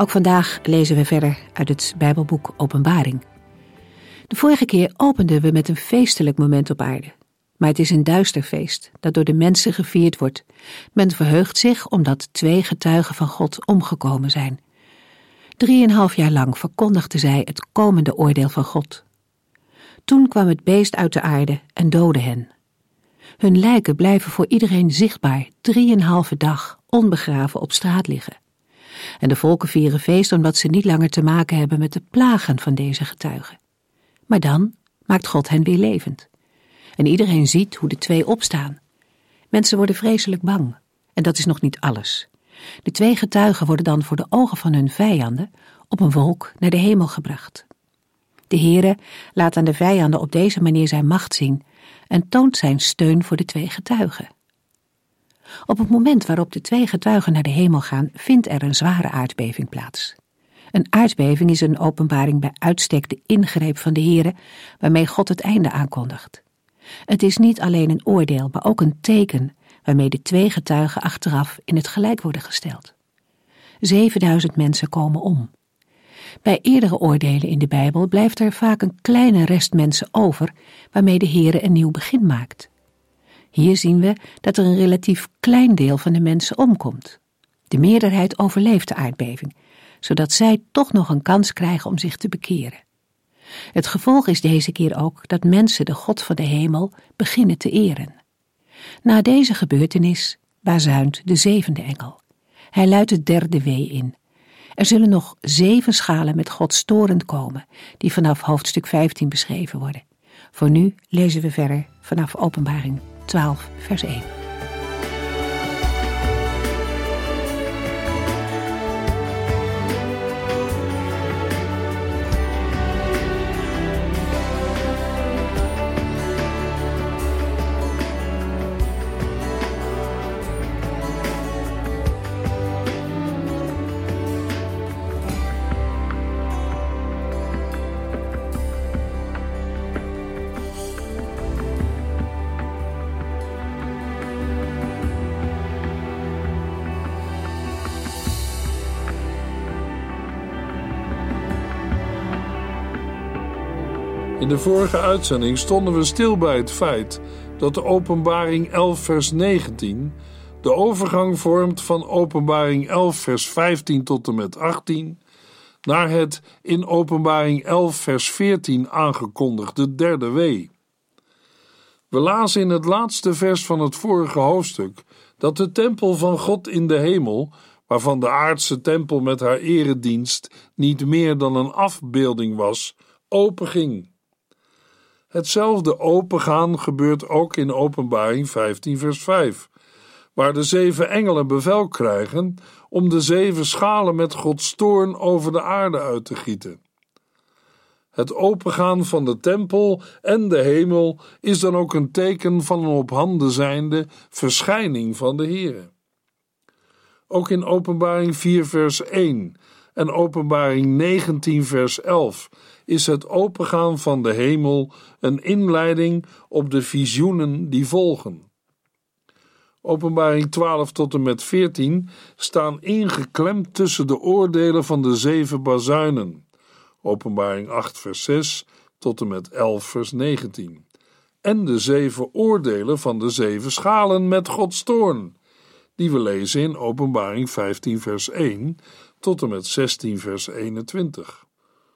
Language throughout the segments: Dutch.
Ook vandaag lezen we verder uit het Bijbelboek Openbaring. De vorige keer openden we met een feestelijk moment op aarde. Maar het is een duister feest dat door de mensen gevierd wordt. Men verheugt zich omdat twee getuigen van God omgekomen zijn. Drieënhalf jaar lang verkondigden zij het komende oordeel van God. Toen kwam het beest uit de aarde en doodde hen. Hun lijken blijven voor iedereen zichtbaar drieënhalve dag onbegraven op straat liggen. En de volken vieren feest omdat ze niet langer te maken hebben met de plagen van deze getuigen. Maar dan maakt God hen weer levend. En iedereen ziet hoe de twee opstaan. Mensen worden vreselijk bang. En dat is nog niet alles. De twee getuigen worden dan voor de ogen van hun vijanden op een wolk naar de hemel gebracht. De Heere laat aan de vijanden op deze manier zijn macht zien en toont zijn steun voor de twee getuigen. Op het moment waarop de twee getuigen naar de hemel gaan, vindt er een zware aardbeving plaats. Een aardbeving is een openbaring bij uitstek de ingreep van de Heere, waarmee God het einde aankondigt. Het is niet alleen een oordeel, maar ook een teken waarmee de twee getuigen achteraf in het gelijk worden gesteld. 7000 mensen komen om. Bij eerdere oordelen in de Bijbel blijft er vaak een kleine rest mensen over, waarmee de Heere een nieuw begin maakt. Hier zien we dat er een relatief klein deel van de mensen omkomt. De meerderheid overleeft de aardbeving, zodat zij toch nog een kans krijgen om zich te bekeren. Het gevolg is deze keer ook dat mensen de God van de hemel beginnen te eren. Na deze gebeurtenis bazuint de zevende engel. Hij luidt het derde wee in. Er zullen nog zeven schalen met Gods toren komen, die vanaf hoofdstuk 15 beschreven worden. Voor nu lezen we verder vanaf Openbaring 12, vers 1. De vorige uitzending stonden we stil bij het feit dat de Openbaring 11, vers 19 de overgang vormt van Openbaring 11, vers 15 tot en met 18 naar het in Openbaring 11, vers 14 aangekondigde derde wee. We lazen in het laatste vers van het vorige hoofdstuk dat de tempel van God in de hemel, waarvan de aardse tempel met haar eredienst niet meer dan een afbeelding was, openging. Hetzelfde opengaan gebeurt ook in Openbaring 15, vers 5, waar de zeven engelen bevel krijgen om de zeven schalen met Gods toorn over de aarde uit te gieten. Het opengaan van de tempel en de hemel is dan ook een teken van een op handen zijnde verschijning van de Heere. Ook in Openbaring 4, vers 1 en Openbaring 19, vers 11 is het opengaan van de hemel een inleiding op de visioenen die volgen. Openbaring 12 tot en met 14 staan ingeklemd tussen de oordelen van de zeven bazuinen. Openbaring 8 vers 6 tot en met 11 vers 19. En de zeven oordelen van de zeven schalen met Gods toorn, die we lezen in Openbaring 15 vers 1 tot en met 16 vers 21.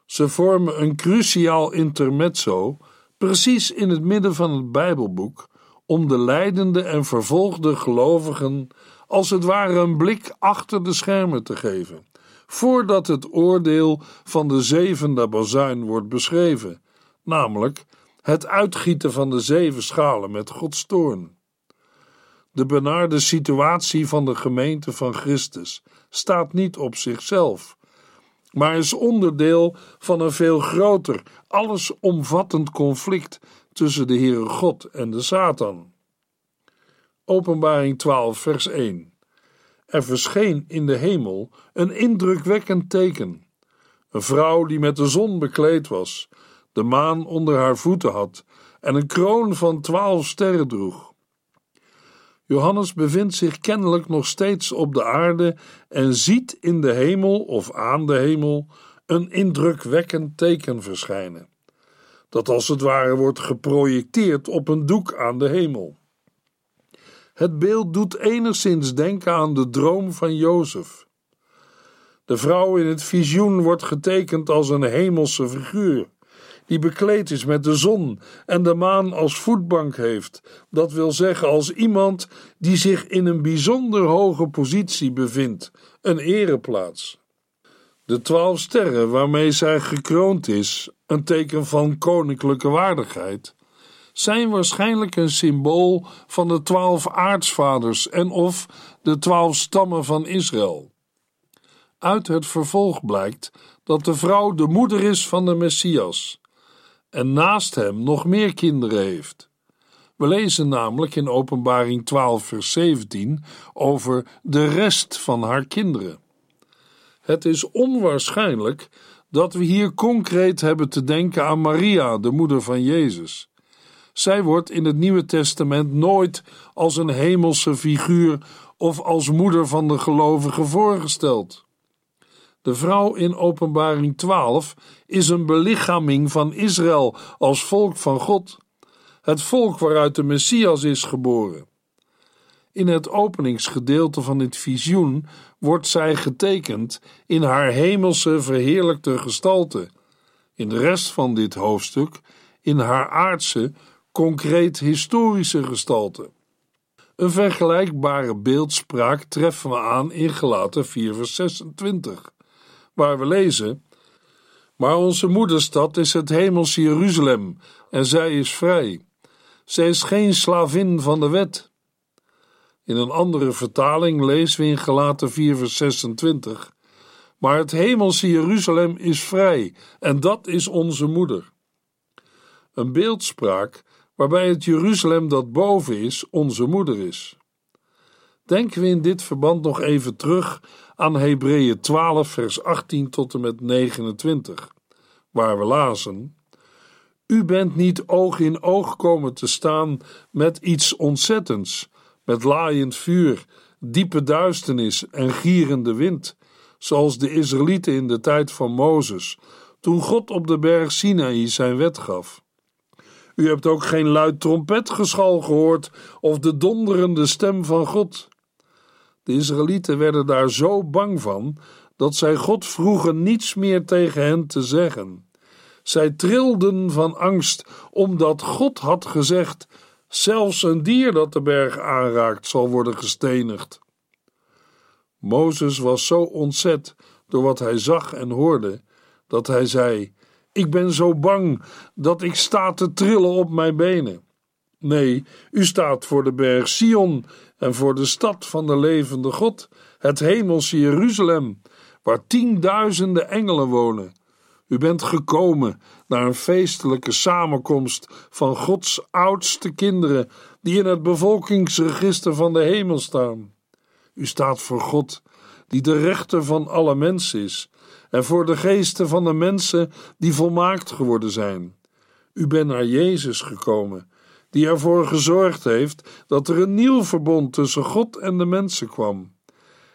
Ze vormen een cruciaal intermezzo, precies in het midden van het Bijbelboek, om de lijdende en vervolgde gelovigen als het ware een blik achter de schermen te geven, voordat het oordeel van de zevende bazuin wordt beschreven, namelijk het uitgieten van de zeven schalen met Gods toorn. De benarde situatie van de gemeente van Christus staat niet op zichzelf, maar is onderdeel van een veel groter, allesomvattend conflict tussen de Heere God en de Satan. Openbaring 12, vers 1. Er verscheen in de hemel een indrukwekkend teken. Een vrouw die met de zon bekleed was, de maan onder haar voeten had en een kroon van twaalf sterren droeg. Johannes bevindt zich kennelijk nog steeds op de aarde en ziet in de hemel of aan de hemel een indrukwekkend teken verschijnen, dat als het ware wordt geprojecteerd op een doek aan de hemel. Het beeld doet enigszins denken aan de droom van Jozef. De vrouw in het visioen wordt getekend als een hemelse figuur, die bekleed is met de zon en de maan als voetbank heeft. Dat wil zeggen als iemand die zich in een bijzonder hoge positie bevindt, een ereplaats. De twaalf sterren waarmee zij gekroond is, een teken van koninklijke waardigheid, zijn waarschijnlijk een symbool van de twaalf aartsvaders en of de twaalf stammen van Israël. Uit het vervolg blijkt dat de vrouw de moeder is van de Messias en naast hem nog meer kinderen heeft. We lezen namelijk in Openbaring 12, vers 17 over de rest van haar kinderen. Het is onwaarschijnlijk dat we hier concreet hebben te denken aan Maria, de moeder van Jezus. Zij wordt in het Nieuwe Testament nooit als een hemelse figuur of als moeder van de gelovigen voorgesteld. De vrouw in Openbaring 12 is een belichaming van Israël als volk van God, het volk waaruit de Messias is geboren. In het openingsgedeelte van dit visioen wordt zij getekend in haar hemelse verheerlijkte gestalte. In de rest van dit hoofdstuk in haar aardse, concreet historische gestalte. Een vergelijkbare beeldspraak treffen we aan in Gelaten 4 vers 26, waar we lezen Maar onze moederstad is het hemelse Jeruzalem en zij is vrij. Zij is geen slavin van de wet. In een andere vertaling lezen we in Gelaten 4 vers 26 Maar het hemelse Jeruzalem is vrij en dat is onze moeder. Een beeldspraak waarbij het Jeruzalem dat boven is onze moeder is. Denken we in dit verband nog even terug aan Hebreeën 12, vers 18 tot en met 29, waar we lazen: U bent niet oog in oog komen te staan met iets ontzettends, met laaiend vuur, diepe duisternis en gierende wind, zoals de Israëlieten in de tijd van Mozes, toen God op de berg Sinaï zijn wet gaf. U hebt ook geen luid trompetgeschal gehoord of de donderende stem van God. De Israëlieten werden daar zo bang van dat zij God vroegen niets meer tegen hen te zeggen. Zij trilden van angst, omdat God had gezegd: zelfs een dier dat de berg aanraakt zal worden gestenigd. Mozes was zo ontzet door wat hij zag en hoorde, dat hij zei: ik ben zo bang dat ik sta te trillen op mijn benen. Nee, u staat voor de berg Sion en voor de stad van de levende God, het hemelse Jeruzalem, waar tienduizenden engelen wonen. U bent gekomen naar een feestelijke samenkomst van Gods oudste kinderen, die in het bevolkingsregister van de hemel staan. U staat voor God, die de rechter van alle mensen is en voor de geesten van de mensen die volmaakt geworden zijn. U bent naar Jezus gekomen, die ervoor gezorgd heeft dat er een nieuw verbond tussen God en de mensen kwam.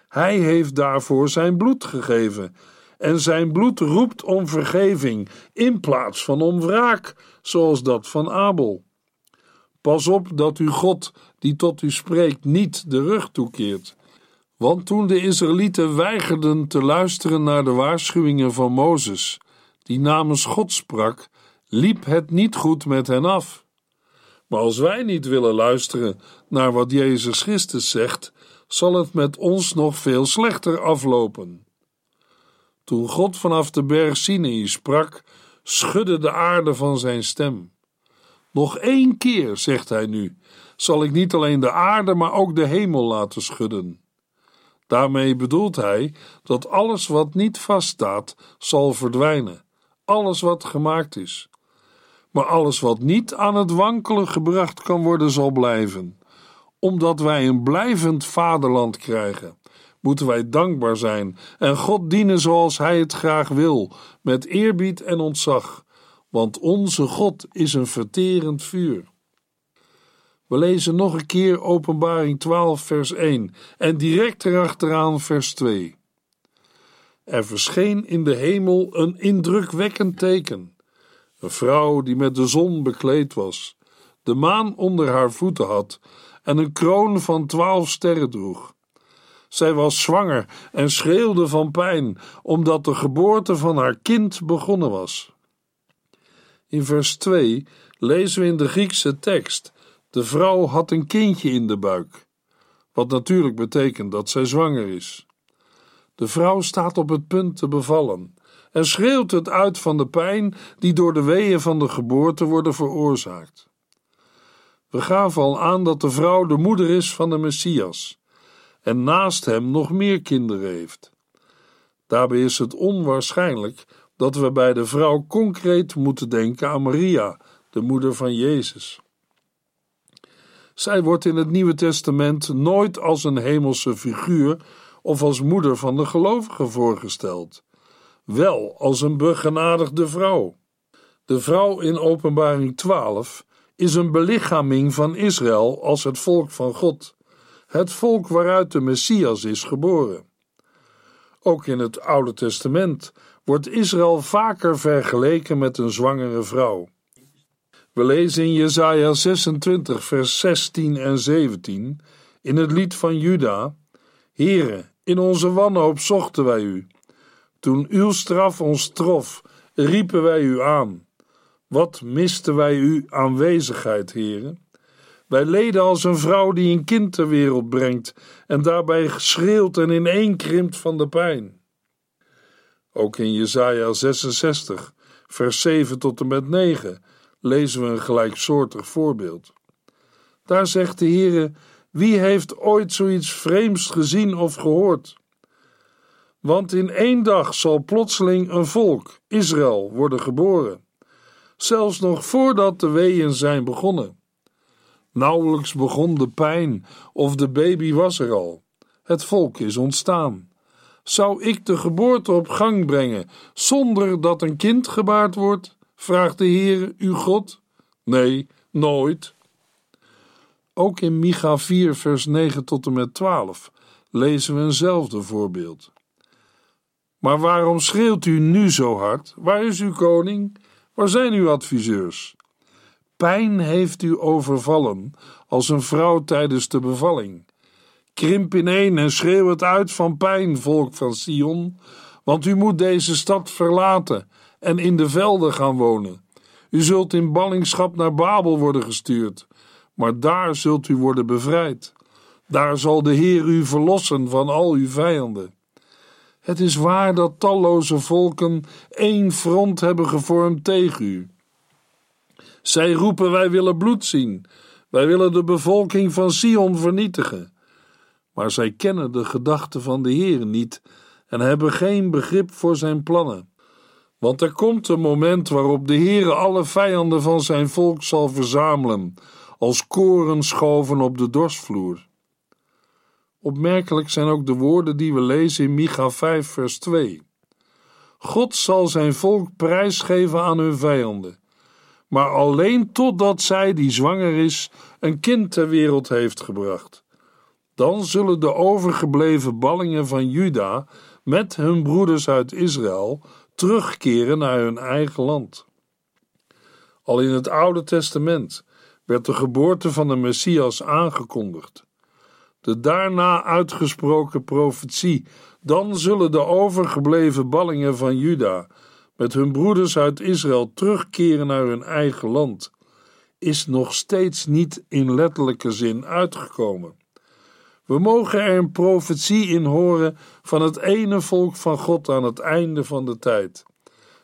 Hij heeft daarvoor zijn bloed gegeven, en zijn bloed roept om vergeving in plaats van om wraak, zoals dat van Abel. Pas op dat u God, die tot u spreekt, niet de rug toekeert. Want toen de Israëlieten weigerden te luisteren naar de waarschuwingen van Mozes, die namens God sprak, liep het niet goed met hen af. Maar als wij niet willen luisteren naar wat Jezus Christus zegt, zal het met ons nog veel slechter aflopen. Toen God vanaf de berg Sinai sprak, schudde de aarde van zijn stem. Nog één keer, zegt hij nu, zal ik niet alleen de aarde, maar ook de hemel laten schudden. Daarmee bedoelt hij dat alles wat niet vaststaat, zal verdwijnen, alles wat gemaakt is. Maar alles wat niet aan het wankelen gebracht kan worden, zal blijven. Omdat wij een blijvend vaderland krijgen, moeten wij dankbaar zijn en God dienen zoals Hij het graag wil, met eerbied en ontzag, want onze God is een verterend vuur. We lezen nog een keer Openbaring 12, vers 1 en direct erachteraan vers 2. Er verscheen in de hemel een indrukwekkend teken. Een vrouw die met de zon bekleed was, de maan onder haar voeten had en een kroon van twaalf sterren droeg. Zij was zwanger en schreeuwde van pijn, omdat de geboorte van haar kind begonnen was. In vers 2 lezen we in de Griekse tekst: De vrouw had een kindje in de buik, wat natuurlijk betekent dat zij zwanger is. De vrouw staat op het punt te bevallen en schreeuwt het uit van de pijn die door de weeën van de geboorte worden veroorzaakt. We gaven al aan dat de vrouw de moeder is van de Messias en naast hem nog meer kinderen heeft. Daarbij is het onwaarschijnlijk dat we bij de vrouw concreet moeten denken aan Maria, de moeder van Jezus. Zij wordt in het Nieuwe Testament nooit als een hemelse figuur of als moeder van de gelovigen voorgesteld, wel als een begenadigde vrouw. De vrouw in Openbaring 12 is een belichaming van Israël als het volk van God, het volk waaruit de Messias is geboren. Ook in het Oude Testament wordt Israël vaker vergeleken met een zwangere vrouw. We lezen in Jesaja 26 vers 16 en 17 in het lied van Juda: Here, in onze wanhoop zochten wij u. Toen uw straf ons trof, riepen wij u aan. Wat misten wij uw aanwezigheid, heren? Wij leden als een vrouw die een kind ter wereld brengt en daarbij schreeuwt en ineenkrimpt van de pijn. Ook in Jesaja 66, vers 7 tot en met 9 lezen we een gelijksoortig voorbeeld. Daar zegt de Heere: Wie heeft ooit zoiets vreemds gezien of gehoord? Want in één dag zal plotseling een volk, Israël, worden geboren, zelfs nog voordat de weeën zijn begonnen. Nauwelijks begon de pijn of de baby was er al. Het volk is ontstaan. Zou ik de geboorte op gang brengen zonder dat een kind gebaard wordt? vraagt de Heer, uw God. Nee, nooit. Ook in Micha 4, vers 9 tot en met 12 lezen we eenzelfde voorbeeld. Maar waarom schreeuwt u nu zo hard? Waar is uw koning? Waar zijn uw adviseurs? Pijn heeft u overvallen als een vrouw tijdens de bevalling. Krimp ineen en schreeuw het uit van pijn, volk van Sion, want u moet deze stad verlaten en in de velden gaan wonen. U zult in ballingschap naar Babel worden gestuurd, maar daar zult u worden bevrijd. Daar zal de Heer u verlossen van al uw vijanden. Het is waar dat talloze volken één front hebben gevormd tegen u. Zij roepen: Wij willen bloed zien. Wij willen de bevolking van Sion vernietigen. Maar zij kennen de gedachten van de Heer niet en hebben geen begrip voor zijn plannen. Want er komt een moment waarop de Heer alle vijanden van zijn volk zal verzamelen, als koren schoven op de dorsvloer. Opmerkelijk zijn ook de woorden die we lezen in Micha 5, vers 2. God zal zijn volk prijsgeven aan hun vijanden, maar alleen totdat zij, die zwanger is, een kind ter wereld heeft gebracht. Dan zullen de overgebleven ballingen van Juda met hun broeders uit Israël terugkeren naar hun eigen land. Al in het Oude Testament werd de geboorte van de Messias aangekondigd. De daarna uitgesproken profetie: dan zullen de overgebleven ballingen van Juda met hun broeders uit Israël terugkeren naar hun eigen land, is nog steeds niet in letterlijke zin uitgekomen. We mogen er een profetie in horen van het ene volk van God aan het einde van de tijd.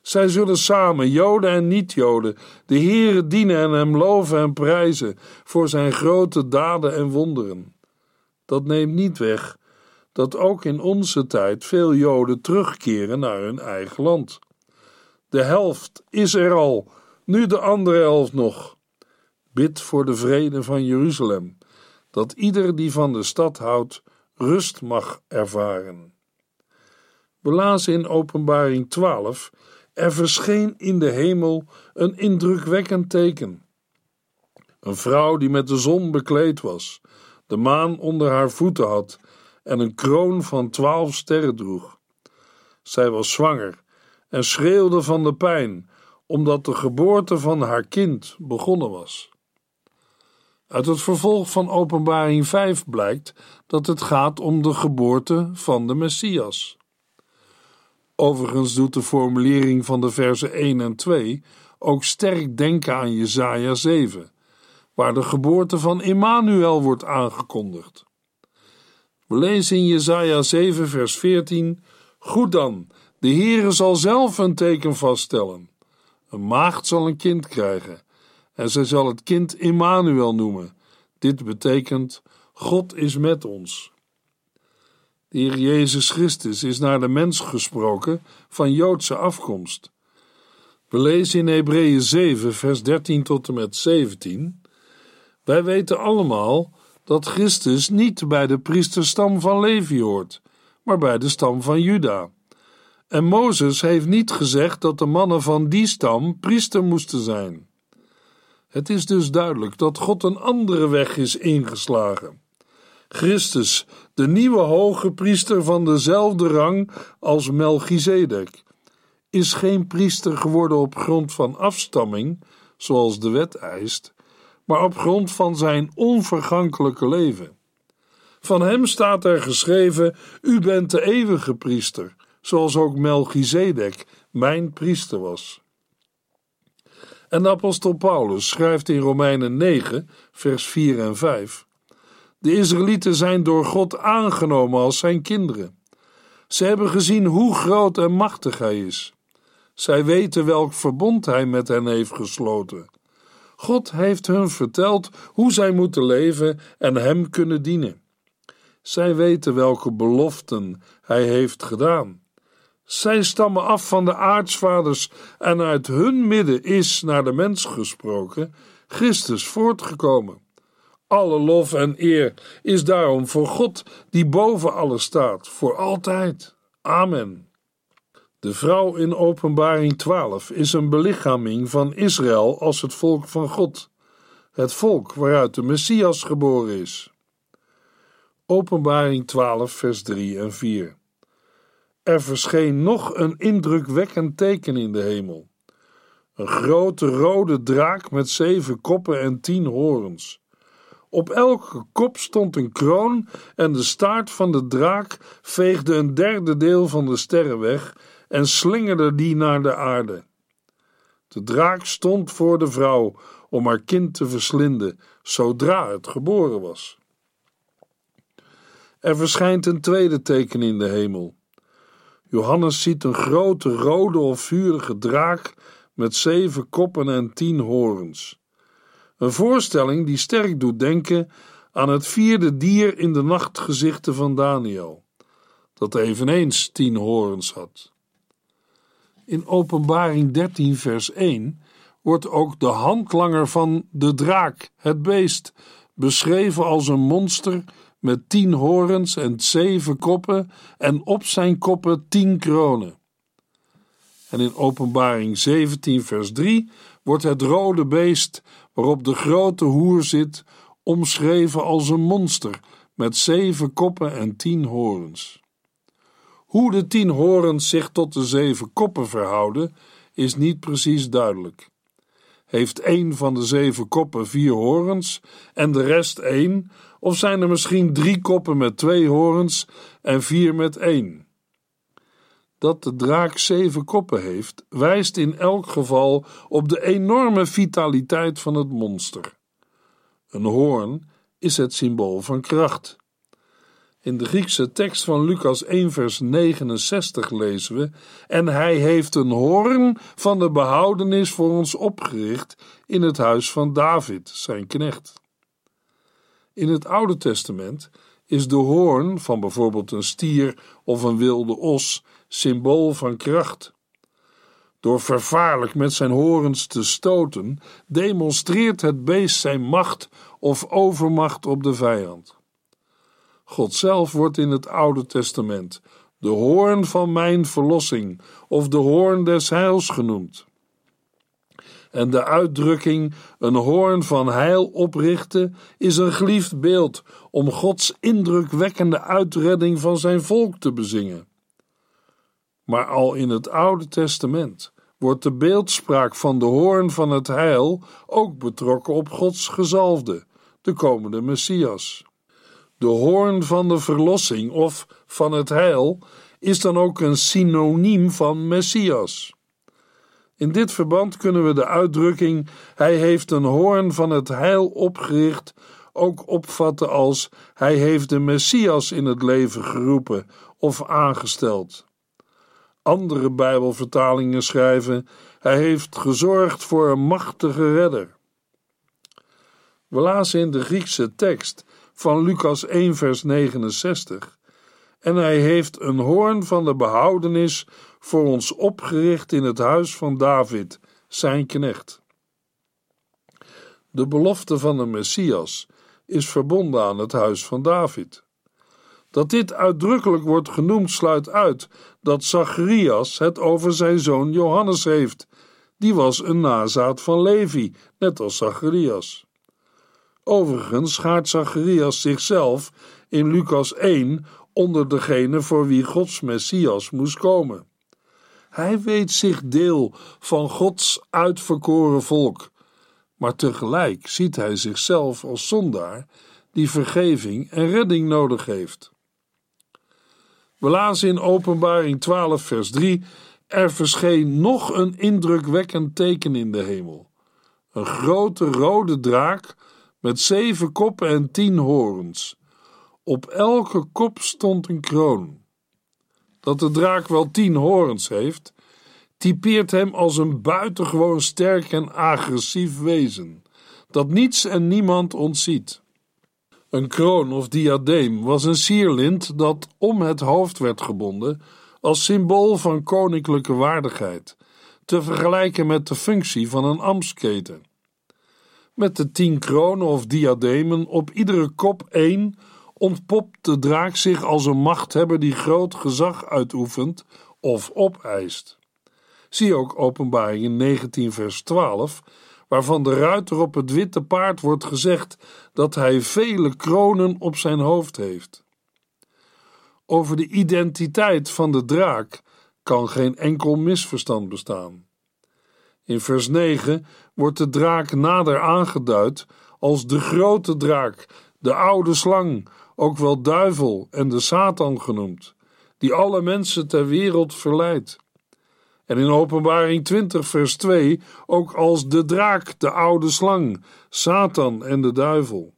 Zij zullen samen, Joden en niet-Joden, de Heere dienen en hem loven en prijzen voor zijn grote daden en wonderen. Dat neemt niet weg dat ook in onze tijd veel Joden terugkeren naar hun eigen land. De helft is er al, nu de andere helft nog. Bid voor de vrede van Jeruzalem, dat ieder die van de stad houdt rust mag ervaren. We in Openbaring 12: Er verscheen in de hemel een indrukwekkend teken. Een vrouw die met de zon bekleed was, de maan onder haar voeten had en een kroon van twaalf sterren droeg. Zij was zwanger en schreeuwde van de pijn, omdat de geboorte van haar kind begonnen was. Uit het vervolg van Openbaring 5 blijkt dat het gaat om de geboorte van de Messias. Overigens doet de formulering van de versen 1 en 2 ook sterk denken aan Jesaja 7, waar de geboorte van Immanuel wordt aangekondigd. We lezen in Jesaja 7 vers 14: Goed dan, de Heere zal zelf een teken vaststellen. Een maagd zal een kind krijgen en zij zal het kind Immanuel noemen. Dit betekent God is met ons. De Heer Jezus Christus is naar de mens gesproken van Joodse afkomst. We lezen in Hebreeën 7, vers 13 tot en met 17. Wij weten allemaal dat Christus niet bij de priesterstam van Levi hoort, maar bij de stam van Juda. En Mozes heeft niet gezegd dat de mannen van die stam priester moesten zijn. Het is dus duidelijk dat God een andere weg is ingeslagen. Christus, de nieuwe hoge priester van dezelfde rang als Melchizedek, is geen priester geworden op grond van afstamming, zoals de wet eist, maar op grond van zijn onvergankelijke leven. Van hem staat er geschreven: U bent de eeuwige priester, zoals ook Melchizedek mijn priester was. En de apostel Paulus schrijft in Romeinen 9, vers 4 en 5: De Israëlieten zijn door God aangenomen als zijn kinderen. Ze hebben gezien hoe groot en machtig hij is. Zij weten welk verbond hij met hen heeft gesloten. God heeft hun verteld hoe zij moeten leven en hem kunnen dienen. Zij weten welke beloften hij heeft gedaan. Zij stammen af van de aartsvaders en uit hun midden is, naar de mens gesproken, Christus voortgekomen. Alle lof en eer is daarom voor God die boven alles staat, voor altijd. Amen. De vrouw in Openbaring 12 is een belichaming van Israël als het volk van God, het volk waaruit de Messias geboren is. Openbaring 12, vers 3 en 4. Er verscheen nog een indrukwekkend teken in de hemel. Een grote rode draak met zeven koppen en tien horens. Op elke kop stond een kroon en de staart van de draak veegde een derde deel van de sterren weg en slingerde die naar de aarde. De draak stond voor de vrouw om haar kind te verslinden zodra het geboren was. Er verschijnt een tweede teken in de hemel. Johannes ziet een grote rode of vurige draak met zeven koppen en tien horens. Een voorstelling die sterk doet denken aan het vierde dier in de nachtgezichten van Daniel, dat eveneens tien horens had. In Openbaring 13, vers 1 wordt ook de handlanger van de draak, het beest, beschreven als een monster met tien horens en zeven koppen en op zijn koppen tien kronen. En in Openbaring 17, vers 3 wordt het rode beest waarop de grote hoer zit omschreven als een monster met zeven koppen en tien horens. Hoe de tien horens zich tot de zeven koppen verhouden, is niet precies duidelijk. Heeft één van de zeven koppen vier horens en de rest één, of zijn er misschien drie koppen met twee horens en vier met één? Dat de draak zeven koppen heeft, wijst in elk geval op de enorme vitaliteit van het monster. Een hoorn is het symbool van kracht. In de Griekse tekst van Lucas 1, vers 69 lezen we: En hij heeft een hoorn van de behoudenis voor ons opgericht in het huis van David, zijn knecht. In het Oude Testament is de hoorn van bijvoorbeeld een stier of een wilde os symbool van kracht. Door vervaarlijk met zijn horens te stoten, demonstreert het beest zijn macht of overmacht op de vijand. God zelf wordt in het Oude Testament de hoorn van mijn verlossing of de hoorn des heils genoemd. En de uitdrukking een hoorn van heil oprichten is een geliefd beeld om Gods indrukwekkende uitredding van zijn volk te bezingen. Maar al in het Oude Testament wordt de beeldspraak van de hoorn van het heil ook betrokken op Gods gezalfde, de komende Messias. De hoorn van de verlossing of van het heil is dan ook een synoniem van Messias. In dit verband kunnen we de uitdrukking hij heeft een hoorn van het heil opgericht ook opvatten als hij heeft de Messias in het leven geroepen of aangesteld. Andere Bijbelvertalingen schrijven: Hij heeft gezorgd voor een machtige redder. We lazen in de Griekse tekst van Lucas 1, vers 69. En hij heeft een hoorn van de behoudenis voor ons opgericht in het huis van David, zijn knecht. De belofte van de Messias is verbonden aan het huis van David. Dat dit uitdrukkelijk wordt genoemd sluit uit dat Zacharias het over zijn zoon Johannes heeft. Die was een nazaat van Levi, net als Zacharias. Overigens schaart Zacharias zichzelf in Lucas 1 onder degene voor wie Gods Messias moest komen. Hij weet zich deel van Gods uitverkoren volk, maar tegelijk ziet hij zichzelf als zondaar die vergeving en redding nodig heeft. We lazen in Openbaring 12, vers 3: Er verscheen nog een indrukwekkend teken in de hemel. Een grote rode draak met zeven koppen en tien horens. Op elke kop stond een kroon. Dat de draak wel tien horens heeft, typeert hem als een buitengewoon sterk en agressief wezen, dat niets en niemand ontziet. Een kroon of diadeem was een sierlint dat om het hoofd werd gebonden als symbool van koninklijke waardigheid, te vergelijken met de functie van een ambtsketen. Met de tien kronen of diademen op iedere kop één ontpopt de draak zich als een machthebber die groot gezag uitoefent of opeist. Zie ook Openbaringen 19 vers 12 waarvan de ruiter op het witte paard wordt gezegd dat hij vele kronen op zijn hoofd heeft. Over de identiteit van de draak kan geen enkel misverstand bestaan. In vers 9 wordt de draak nader aangeduid als de grote draak, de oude slang, ook wel duivel en de Satan genoemd, die alle mensen ter wereld verleidt en in Openbaring 20, vers 2 ook als de draak, de oude slang, Satan en de duivel.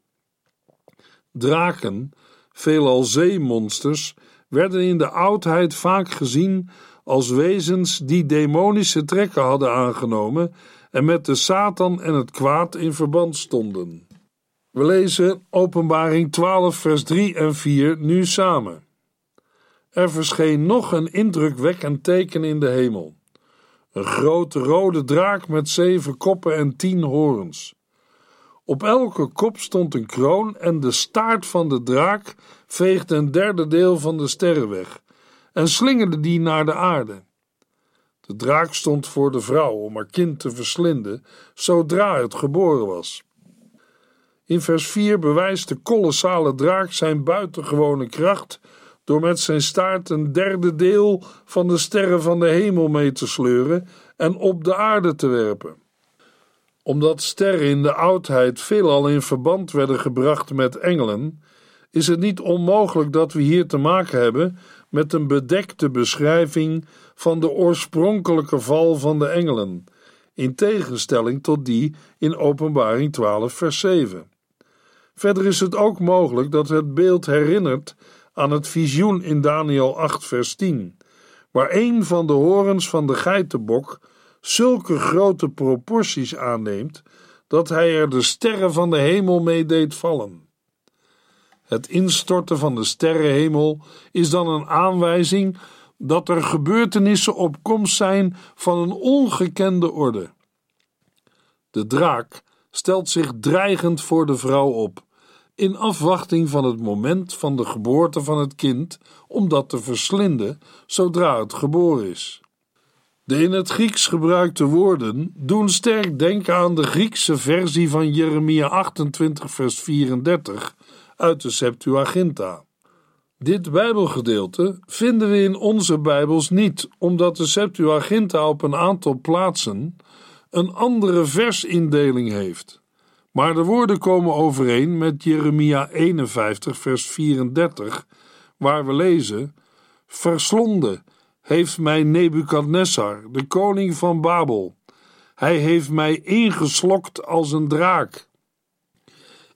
Draken, veelal zeemonsters, werden in de oudheid vaak gezien als wezens die demonische trekken hadden aangenomen en met de Satan en het kwaad in verband stonden. We lezen Openbaring 12, vers 3 en 4 nu samen. Er verscheen nog een indrukwekkend teken in de hemel. Een grote rode draak met zeven koppen en tien horens. Op elke kop stond een kroon en de staart van de draak veegde een derde deel van de sterren weg en slingerde die naar de aarde. De draak stond voor de vrouw om haar kind te verslinden zodra het geboren was. In vers 4 bewijst de kolossale draak zijn buitengewone kracht door met zijn staart een derde deel van de sterren van de hemel mee te sleuren en op de aarde te werpen. Omdat sterren in de oudheid veelal in verband werden gebracht met engelen, is het niet onmogelijk dat we hier te maken hebben met een bedekte beschrijving van de oorspronkelijke val van de engelen, in tegenstelling tot die in Openbaring 12, vers 7. Verder is het ook mogelijk dat het beeld herinnert aan het visioen in Daniel 8, vers 10, waar een van de horens van de geitenbok zulke grote proporties aanneemt dat hij er de sterren van de hemel mee deed vallen. Het instorten van de sterrenhemel is dan een aanwijzing dat er gebeurtenissen op komst zijn van een ongekende orde. De draak stelt zich dreigend voor de vrouw op, in afwachting van het moment van de geboorte van het kind, om dat te verslinden zodra het geboren is. De in het Grieks gebruikte woorden doen sterk denken aan de Griekse versie van Jeremia 28, vers 34 uit de Septuaginta. Dit Bijbelgedeelte vinden we in onze Bijbels niet, omdat de Septuaginta op een aantal plaatsen een andere versindeling heeft. Maar de woorden komen overeen met Jeremia 51, vers 34, waar we lezen: Verslonden heeft mij Nebukadnessar, de koning van Babel. Hij heeft mij ingeslokt als een draak.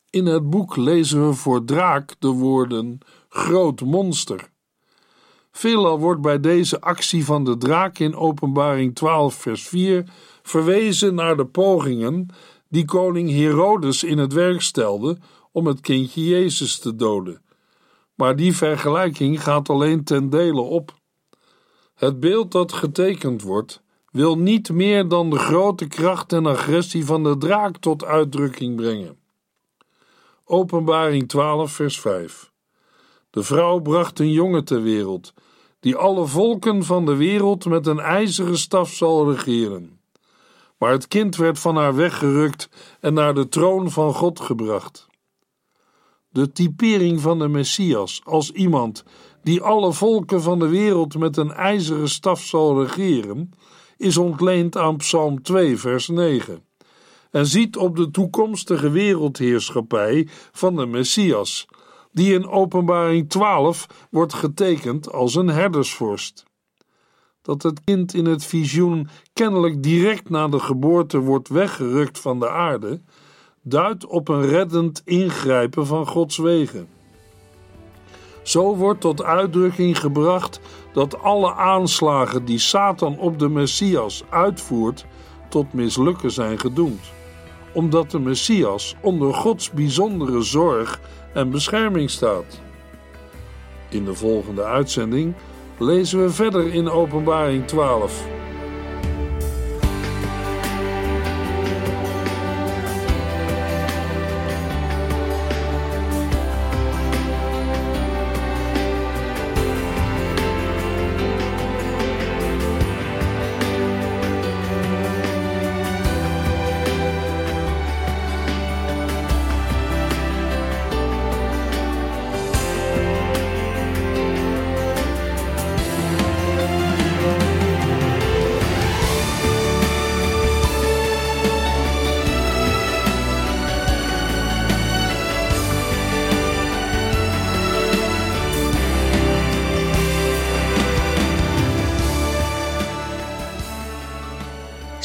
In het boek lezen we voor draak de woorden groot monster. Veelal wordt bij deze actie van de draak in Openbaring 12, vers 4 verwezen naar de pogingen die koning Herodes in het werk stelde om het kindje Jezus te doden. Maar die vergelijking gaat alleen ten dele op. Het beeld dat getekend wordt, wil niet meer dan de grote kracht en agressie van de draak tot uitdrukking brengen. Openbaring 12, vers 5. De vrouw bracht een jongen ter wereld, die alle volken van de wereld met een ijzeren staf zal regeren. Maar het kind werd van haar weggerukt en naar de troon van God gebracht. De typering van de Messias als iemand die alle volken van de wereld met een ijzeren staf zal regeren, is ontleend aan Psalm 2, vers 9 en ziet op de toekomstige wereldheerschappij van de Messias, die in Openbaring 12 wordt getekend als een herdersvorst. Dat het kind in het visioen kennelijk direct na de geboorte wordt weggerukt van de aarde, duidt op een reddend ingrijpen van Gods wegen. Zo wordt tot uitdrukking gebracht dat alle aanslagen die Satan op de Messias uitvoert, tot mislukken zijn gedoemd omdat de Messias onder Gods bijzondere zorg en bescherming staat. In de volgende uitzending lezen we verder in Openbaring 12.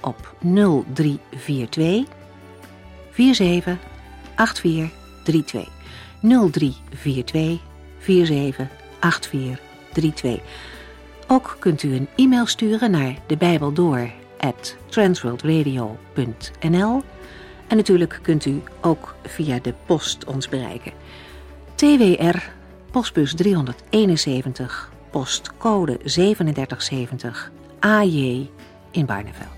op 0342 47 8432. 0342 47 8432. Ook kunt u een e-mail sturen naar de Bijbel door transworldradio.nl en natuurlijk kunt u ook via de post ons bereiken. TWR, postbus 371, postcode 3770, AJ in Barneveld.